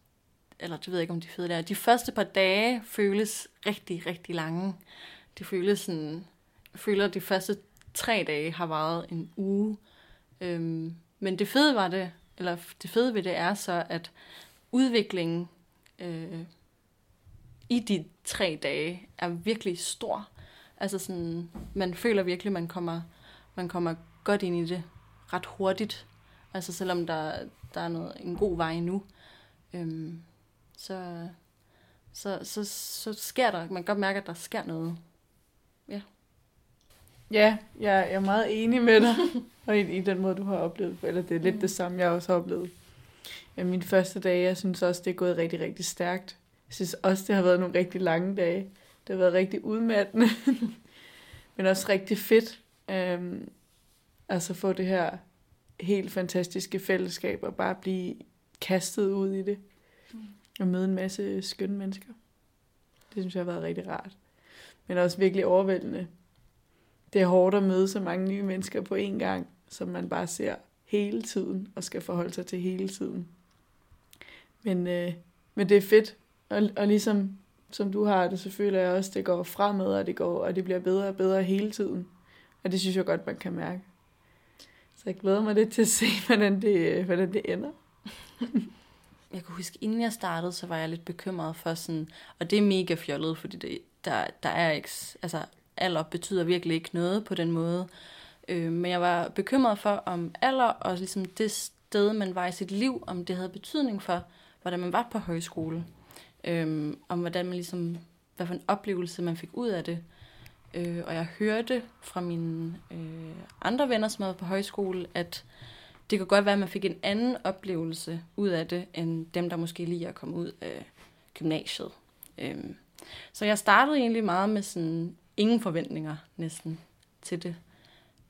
eller det ved jeg ikke, om de fede det er, de første par dage føles rigtig, rigtig lange. Det føles sådan, jeg føler, at de første tre dage har varet en uge. Øhm, men det fede var det, eller det fede ved det er så, at udviklingen øh, i de tre dage er virkelig stor. Altså sådan, man føler virkelig, man kommer, man kommer godt ind i det ret hurtigt. Altså selvom der, der er noget, en god vej nu. Øhm, så, så, så, så sker der, man kan godt mærke, at der sker noget. Ja, jeg er meget enig med dig. og i, i den måde, du har oplevet. Eller det er lidt det samme, jeg også har oplevet. Ja, min første dag, jeg synes også, det er gået rigtig, rigtig stærkt. Jeg synes også, det har været nogle rigtig lange dage. Det har været rigtig udmattende. Men også rigtig fedt. Øhm, altså få det her helt fantastiske fællesskab og bare blive kastet ud i det. Og møde en masse skønne mennesker. Det synes jeg har været rigtig rart. Men også virkelig overvældende. Det er hårdt at møde så mange nye mennesker på én gang, som man bare ser hele tiden og skal forholde sig til hele tiden. Men, øh, men det er fedt. Og, og ligesom som du har det, så føler jeg også, at det går fremad, og det, går, og det bliver bedre og bedre hele tiden. Og det synes jeg godt, man kan mærke. Så jeg glæder mig lidt til at se, hvordan det, hvordan det ender. Jeg kan huske, inden jeg startede, så var jeg lidt bekymret for sådan, og det er mega fjollet, fordi det, der, der er ikke, altså alder betyder virkelig ikke noget på den måde. Øh, men jeg var bekymret for, om alder og ligesom det sted, man var i sit liv, om det havde betydning for, hvordan man var på højskole. Øh, om hvordan man ligesom, hvad for en oplevelse man fik ud af det. Øh, og jeg hørte fra mine øh, andre venner, som havde på højskole, at det kunne godt være, at man fik en anden oplevelse ud af det, end dem, der måske lige er kommet ud af gymnasiet. Øhm, så jeg startede egentlig meget med sådan ingen forventninger næsten til det.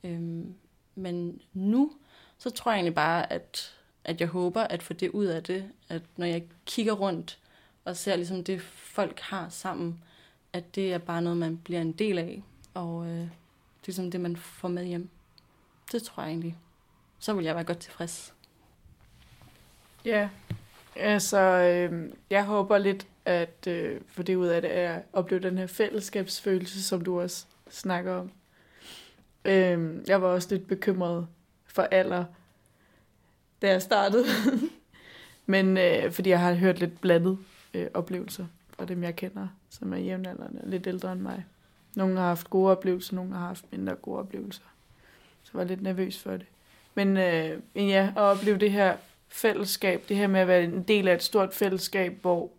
Øhm, men nu, så tror jeg egentlig bare, at, at jeg håber at få det ud af det, at når jeg kigger rundt og ser ligesom det, folk har sammen, at det er bare noget, man bliver en del af, og øh, det er ligesom det, man får med hjem. Det tror jeg egentlig. Så vil jeg være godt tilfreds. Ja, altså øh, jeg håber lidt, at øh, for det ud af det, er at opleve den her fællesskabsfølelse, som du også snakker om. Øh, jeg var også lidt bekymret for alder, da jeg startede. Men øh, fordi jeg har hørt lidt blandet øh, oplevelser fra dem, jeg kender, som er jævnaldrende lidt ældre end mig. Nogle har haft gode oplevelser, nogle har haft mindre gode oplevelser. Så jeg var lidt nervøs for det. Men, øh, men ja, at opleve det her fællesskab, det her med at være en del af et stort fællesskab, hvor,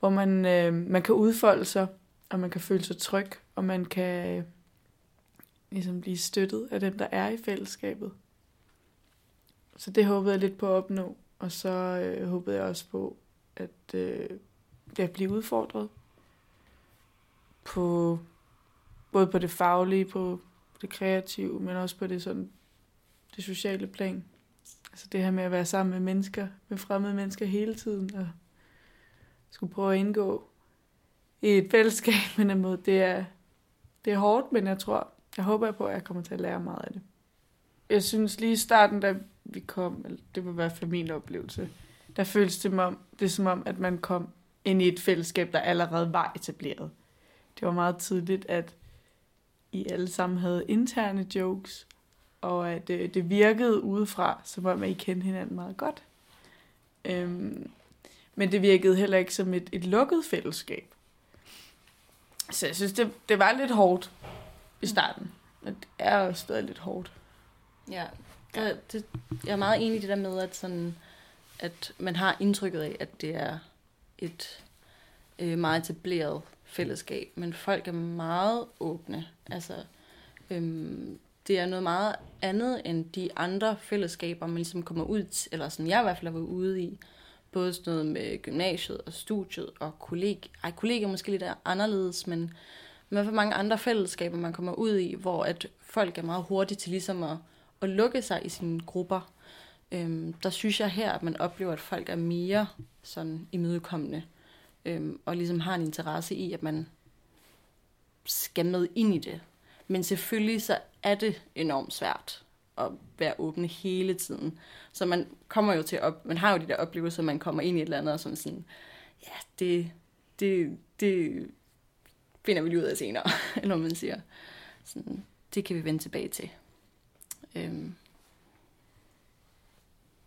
hvor man, øh, man kan udfolde sig, og man kan føle sig tryg, og man kan øh, ligesom blive støttet af dem, der er i fællesskabet. Så det håbede jeg lidt på at opnå, og så øh, håbede jeg også på, at øh, jeg bliver udfordret på både på det faglige, på det kreative, men også på det sådan det sociale plan. Altså det her med at være sammen med mennesker, med fremmede mennesker hele tiden, og skulle prøve at indgå i et fællesskab på en måde, det er, det er hårdt, men jeg tror, jeg håber på, at jeg kommer til at lære meget af det. Jeg synes lige i starten, da vi kom, eller det var i hvert fald min oplevelse, der føltes det, som om, det som om, at man kom ind i et fællesskab, der allerede var etableret. Det var meget tydeligt, at I alle sammen havde interne jokes, og at øh, det virkede udefra, som om at I kendte hinanden meget godt. Øhm, men det virkede heller ikke som et, et lukket fællesskab. Så jeg synes, det, det var lidt hårdt i starten. Og det er stadig lidt hårdt. Ja, det, det, jeg er meget enig i det der med, at, sådan, at man har indtrykket af, at det er et øh, meget etableret fællesskab, men folk er meget åbne. Altså, øhm, det er noget meget andet end de andre fællesskaber, man ligesom kommer ud til, eller sådan jeg i hvert fald har været ude i. Både sådan noget med gymnasiet og studiet og kolleg. Ej, kollegier måske lidt anderledes, men men for mange andre fællesskaber, man kommer ud i, hvor at folk er meget hurtige til ligesom at, at lukke sig i sine grupper. Øhm, der synes jeg her, at man oplever, at folk er mere sådan imødekommende, øhm, og ligesom har en interesse i, at man skal med ind i det. Men selvfølgelig så er det enormt svært at være åben hele tiden. Så man kommer jo til op, man har jo de der oplevelser, man kommer ind i et eller andet, og sådan sådan, ja, det, det, det finder vi lige ud af senere, når man siger. Sådan, det kan vi vende tilbage til. Øhm.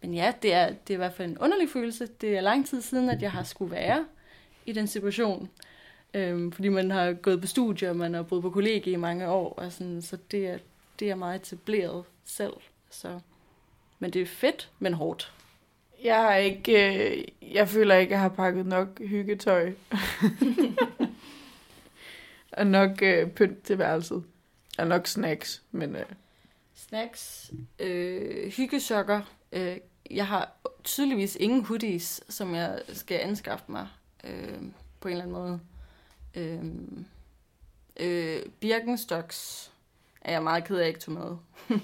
Men ja, det er, det er i hvert fald en underlig følelse. Det er lang tid siden, at jeg har skulle være i den situation. Øhm, fordi man har gået på studier, man har boet på kollegie i mange år, og sådan, så det er, det er meget etableret selv. Så. Men det er fedt, men hårdt. Jeg har ikke, øh, jeg føler ikke, at jeg har pakket nok hyggetøj. og nok øh, pynt til værelset. Og nok snacks, men... Øh. Snacks, øh, hyggesokker. Øh, jeg har tydeligvis ingen hoodies, som jeg skal anskaffe mig øh, på en eller anden måde. Øh, øh, Birkenstocks er jeg meget ked af ikke tog med.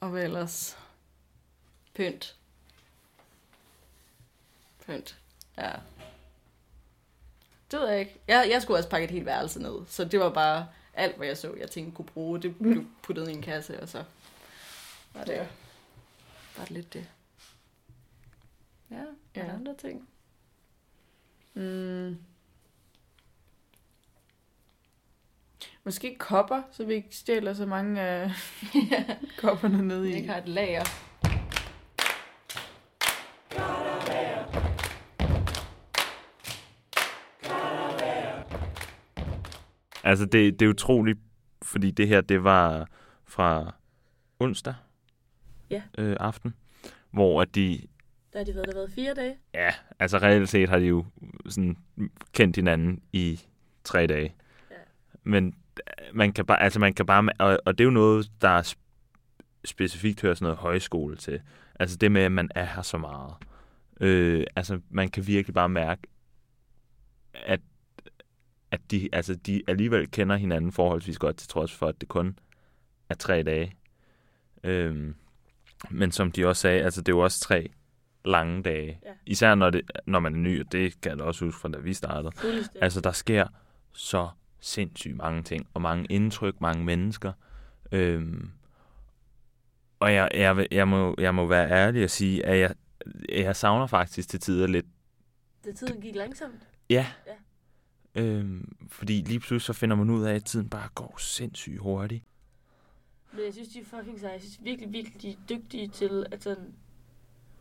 og hvad ellers? Pynt. Pynt. Ja. Det ved jeg ikke. Jeg, jeg skulle også pakke et helt værelse ned, så det var bare alt, hvad jeg så, jeg tænkte kunne bruge. Det blev puttet i en kasse, og så var det, Ja det lidt det. Ja, ja. Ja. andre ting. Mm. Måske kopper, så vi ikke stjæler så mange af kopperne ned Jeg i. ikke har et lager. Altså, det, det er utroligt, fordi det her, det var fra onsdag Ja. øh, aften, hvor at de, Der har de været, der været fire dage. ja, altså reelt set har de jo sådan kendt hinanden i tre dage. Ja. Men øh, man kan bare, altså man kan bare, og, og det er jo noget, der er sp- specifikt hører sådan noget højskole til. Altså det med, at man er her så meget. Øh, altså man kan virkelig bare mærke, at at de, altså, de alligevel kender hinanden forholdsvis godt, til trods for, at det kun er tre dage. Øhm, men som de også sagde, altså det er jo også tre lange dage. Ja. Især når, det, når man er ny, og det kan jeg da også huske fra da vi startede. Altså der sker så sindssygt mange ting, og mange indtryk, mange mennesker. Øhm, og jeg, jeg, jeg, må, jeg må være ærlig og sige, at jeg, jeg savner faktisk til tider lidt Det tiden gik langsomt. Ja. Ja. Øhm, fordi lige pludselig så finder man ud af, at tiden bare går sindssygt hurtigt. Men jeg synes, de er fucking seje. Jeg synes virkelig, virkelig, de er dygtige til at sådan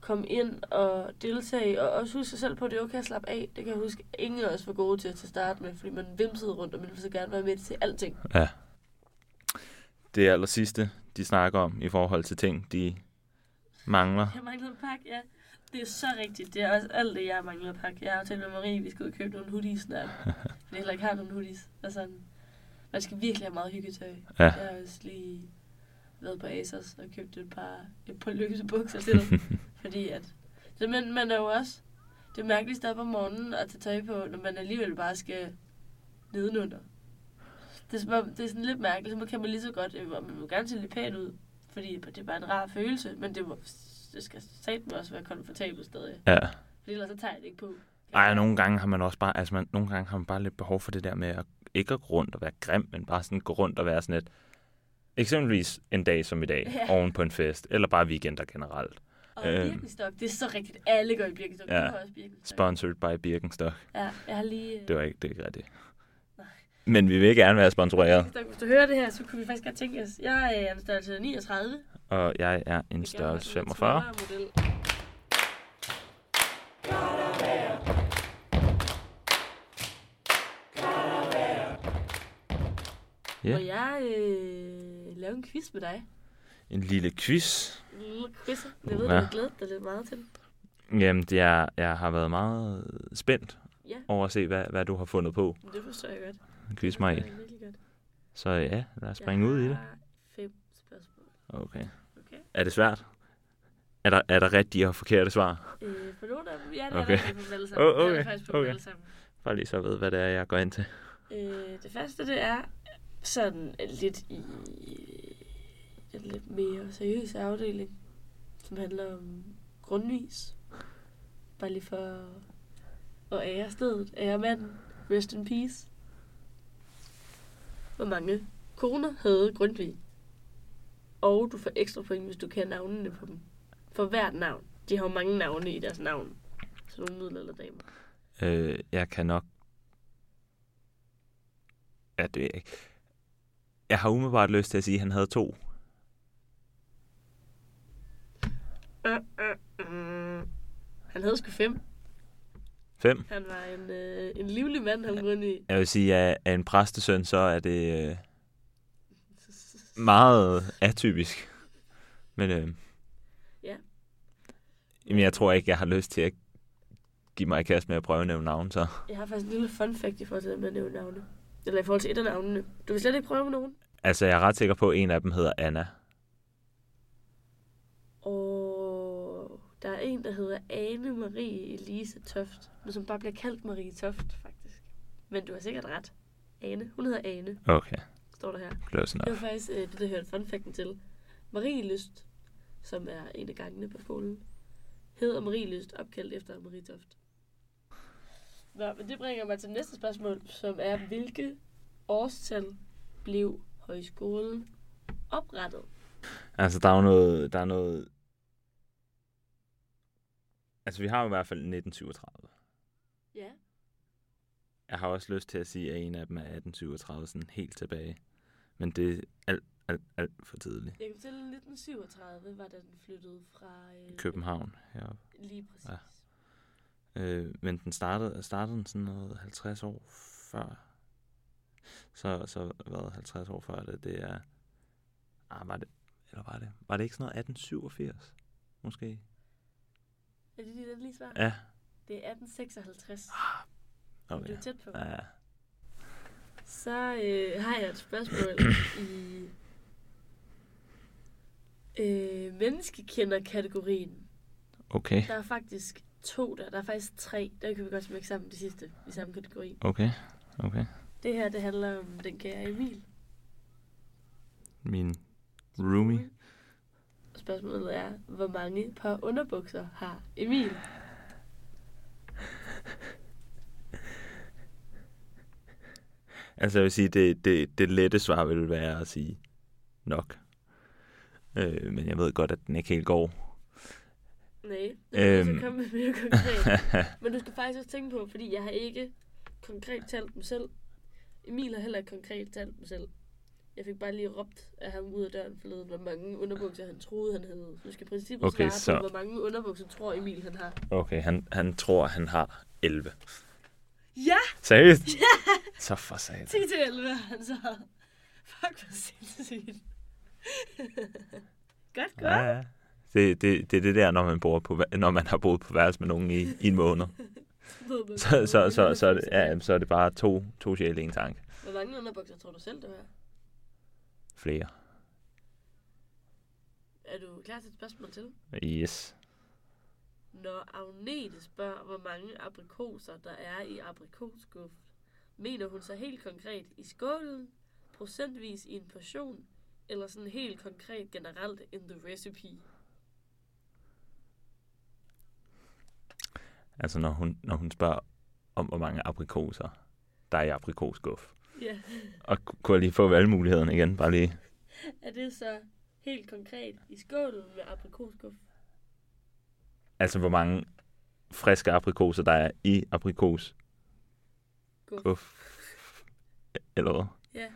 komme ind og deltage, og også huske sig selv på, at det er okay at slappe af. Det kan jeg huske, ingen af os var gode til at starte med, fordi man vimsede rundt, og man ville så gerne være med til alting. Ja. Det aller sidste, de snakker om i forhold til ting, de mangler. Jeg mangler en pakke, ja. Det er så rigtigt. Det er også alt det, jeg mangler at pakke. Jeg har aftalt med Marie, vi skal ud og købe nogle hoodies snart. fordi jeg heller ikke har nogle hoodies. Og sådan, man skal virkelig have meget hyggetøj. Ja. Jeg har også lige været på Asos og købt et par, et par løse bukser til dig. fordi at, så man, man er jo også, det er mærkeligt at stå op om morgenen og tage tøj på, når man alligevel bare skal nedenunder. Det er, som om- det er sådan lidt mærkeligt, så kan man lige så godt, øh, og man vil gerne se lidt pæn ud, fordi det er bare en rar følelse, men det, må, det skal satme også være komfortabelt stadig. Ja. Fordi ellers så tager jeg det ikke på. Ej, nogle gange har man også bare, altså man, nogle gange har man bare lidt behov for det der med at ikke at gå rundt og være grim, men bare sådan gå rundt og være sådan et, eksempelvis en dag som i dag, Ja. oven på en fest, eller bare weekender generelt. Og Øhm. Birkenstock, det er så rigtigt. Alle går i Birkenstock. Ja. Du også Birkenstock. Sponsored by Birkenstock. Ja, jeg har lige... øh, Det var ikke, det er ikke rigtigt. Men vi vil gerne være sponsoreret. Så hvis du hører det her, så kunne vi faktisk godt tænke os. Jeg er en størrelse 39. Og jeg er en størrelse sådan en 45. model. Ja. Må jeg øh, lave en quiz med dig? En lille quiz. En lille quiz. Jeg ved, Ja. du har glædet dig lidt meget til. Jamen, det er, jeg har været meget spændt Ja, over at se, hvad, hvad du har fundet på. det forstår jeg godt. Quiz Det mig jeg virkelig godt. Så ja, lad os springe ud i det. Jeg fem spørgsmål. Okay. Okay. Er det svært? Er der, er der rigtige og forkerte svar? Øh, for nogle af dem, ja, det er Okay. okay. på dem alle sammen. Oh, Det er okay, der faktisk på okay. alle sammen. Bare lige så ved, hvad det er, jeg går ind til. Øh, det første, det er sådan lidt i den lidt mere seriøse afdeling, som handler om grundvis. Bare lige for at ære stedet, ære manden, rest in peace. Hvor mange koner havde Grundtvig? Og du får ekstra point, hvis du kan navnene på dem. For hvert navn. De har jo mange navne i deres navn. Så nogle middelalderdamer. Øh, jeg kan nok... Ja, det er ikke. Jeg har umiddelbart lyst til at sige, at han havde to. Øh, øh, øh. Han havde sgu fem. Fem. Han var en, øh, en livlig mand, ham Grundtvig. Jeg vil sige, at af en præstesøn, så er det øh, meget atypisk. Men øh, Ja. jamen, jeg tror ikke, jeg har lyst til at give mig i kast med at prøve at nævne navn, så... Jeg har faktisk en lille fun fact i forhold til det med at nævne navne. Eller i forhold til et af navnene. Du vil slet ikke prøve med nogen? Altså, jeg er ret sikker på, at en af dem hedder Anna. Og der er en, der hedder Ane Marie Elise Toft. Men som bare bliver kaldt Marie Toft, faktisk. Men du har sikkert ret. Ane. Hun hedder Ane, Okay, står der her. close Det var faktisk øh, det, der hørte fun facten til. Marie Lyst, som er en af gangene på skolen, hedder Marie Lyst, opkaldt efter Marie Toft. Nå, men det bringer mig til næste spørgsmål, som er, hvilke årstal blev højskolen oprettet? Altså, der er jo noget... Der er noget... Altså, vi har jo i hvert fald 1937. Ja. Jeg har også lyst til at sige, at en af dem er 1837, sådan helt tilbage. Men det er alt, alt, alt for tidligt. Jeg kan fortælle, at 1937 var da den flyttede fra... Øh, København heroppe. Lige præcis. Ja. Øh, men den startede, startede den sådan noget 50 år før. Så, så hvad, 50 år før det, det er... Ah, var det, eller var det, var det ikke sådan noget 1887? Måske? Er det dit endelige svar? Ja, Det er 1856. okay. Du er tæt på. Ja, Så øh, har jeg et spørgsmål i øh, menneskekender-kategorien. okay, Der er faktisk to der. Der er faktisk tre. Der kan vi godt smække sammen de sidste i samme kategori. okay, okay. Det her, det handler om den kære Emil. Min roomie. Spørgsmålet er, hvor mange par underbukser har Emil? Altså jeg vil sige, det, det, det lette svar vil være at sige nok. Øh, men jeg ved godt, at den ikke helt går. Nej, det Øhm. så komme med mere konkret. Men du skal faktisk også tænke på, fordi jeg har ikke konkret talt dem selv. Emil har heller ikke konkret talt dem selv. Jeg fik bare lige råbt af ham ud af døren forleden, hvor mange underbukser han troede, han havde. Du skal i princippet Okay, svare så- på, hvor mange underbukser tror Emil, han har. Okay, han, han tror, han har 11. Ja! Seriøst? Så for satan. 10 til 11 har han så. Fuck, hvor sindssygt. godt, godt. Ja, ja. Det, det, det er det der, når man, bor på, når man har boet på værelse med nogen i, i en måned. Så, så, så, så, er det, ja, så er det bare to, to sjæle i en tank. Hvor mange underbukser tror du selv, du har? Flere. Er du klar til et spørgsmål til? Yes. Når Agnete spørger, hvor mange aprikoser der er i aprikosskuff, mener hun så helt konkret i skålen, procentvis i en portion, eller sådan helt konkret generelt in the recipe? Altså når hun, når hun spørger om, hvor mange aprikoser der er i aprikoskuff. Ja. Og ku- kunne jeg lige få valgmulighederne igen? Bare lige. Er det så helt konkret i skålen med aprikosskuff? Altså hvor mange friske aprikoser der er i aprikos. Guff. Eller hvad? Ja.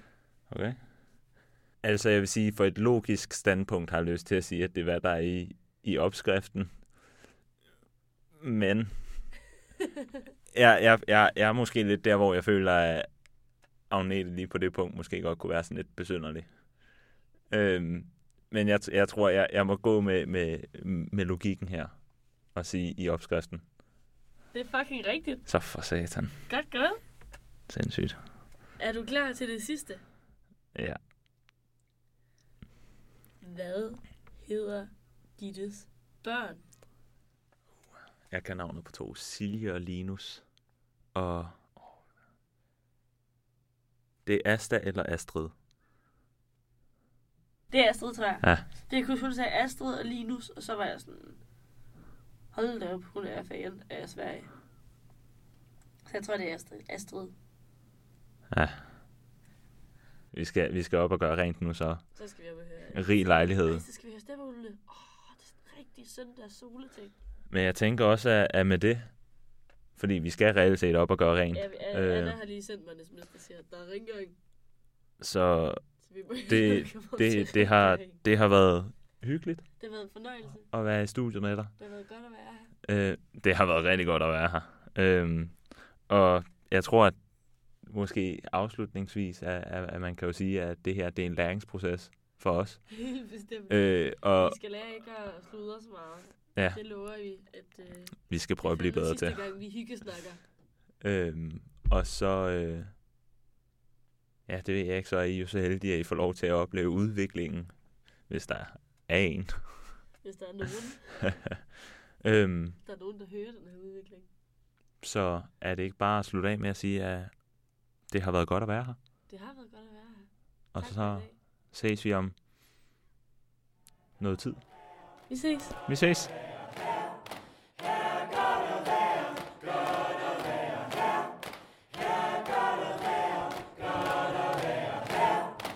Okay. Altså, jeg vil sige, for et logisk standpunkt har jeg lyst til at sige, at det er, hvad der er i, i opskriften. Men jeg, jeg, jeg, jeg er måske lidt der, hvor jeg føler, at Agnete lige på det punkt måske godt kunne være sådan lidt besynderlig. Øhm, men jeg, jeg tror, jeg, jeg må gå med, med, med logikken her og sige i opskriften. Det er fucking rigtigt. Så for satan. Godt gået. Sindssygt. Er du klar til det sidste? Ja. Hvad hedder Dittes børn? Jeg kan navnet på to. Silje og Linus. Og... Det er Asta eller Astrid. Det er Astrid, tror jeg. Ja. Det jeg kunne kun sige Astrid og Linus, og så var jeg sådan... Hold da op, hun er fan af Sverige. Så jeg tror, det er Astrid. Astrid. Ja. Vi skal, vi skal op og gøre rent nu, så Så skal vi op og høre. rig lejlighed. Ej, så skal vi høre stemmeulene. Åh, oh, det er sådan en rigtig søndag soleting. Men jeg tænker også, at, at med det, fordi vi skal reelt set op og gøre rent, Ja, Øh. Anna har lige sendt mig en sms, der siger, at der er rengøring. så Så det, det, det, har, det har været hyggeligt Det har været en fornøjelse. at være i studiet med dig. Det har været godt at være her. Øh, det har været rigtig godt at være her. Øh, og jeg tror, at måske afslutningsvis, at, at, at man kan jo sige, at det her det er en læringsproces for os. Helt bestemt. Øh, og Vi skal lære ikke at sludre så meget. Ja. Det lover vi, at øh, vi skal prøve at blive det bedre til. gang, vi hyggesnakker. Øhm, og så, øh, ja, det ved jeg ikke, så er I jo så heldige, at I får lov til at opleve udviklingen, hvis der er en. Hvis der er nogen, øhm, der er nogen, der hører den her udvikling. så er det ikke bare at slutte af med at sige, at det har været godt at være her. Det har været godt at være her. Og Tak så ses vi om noget tid. Vi ses. Vi ses.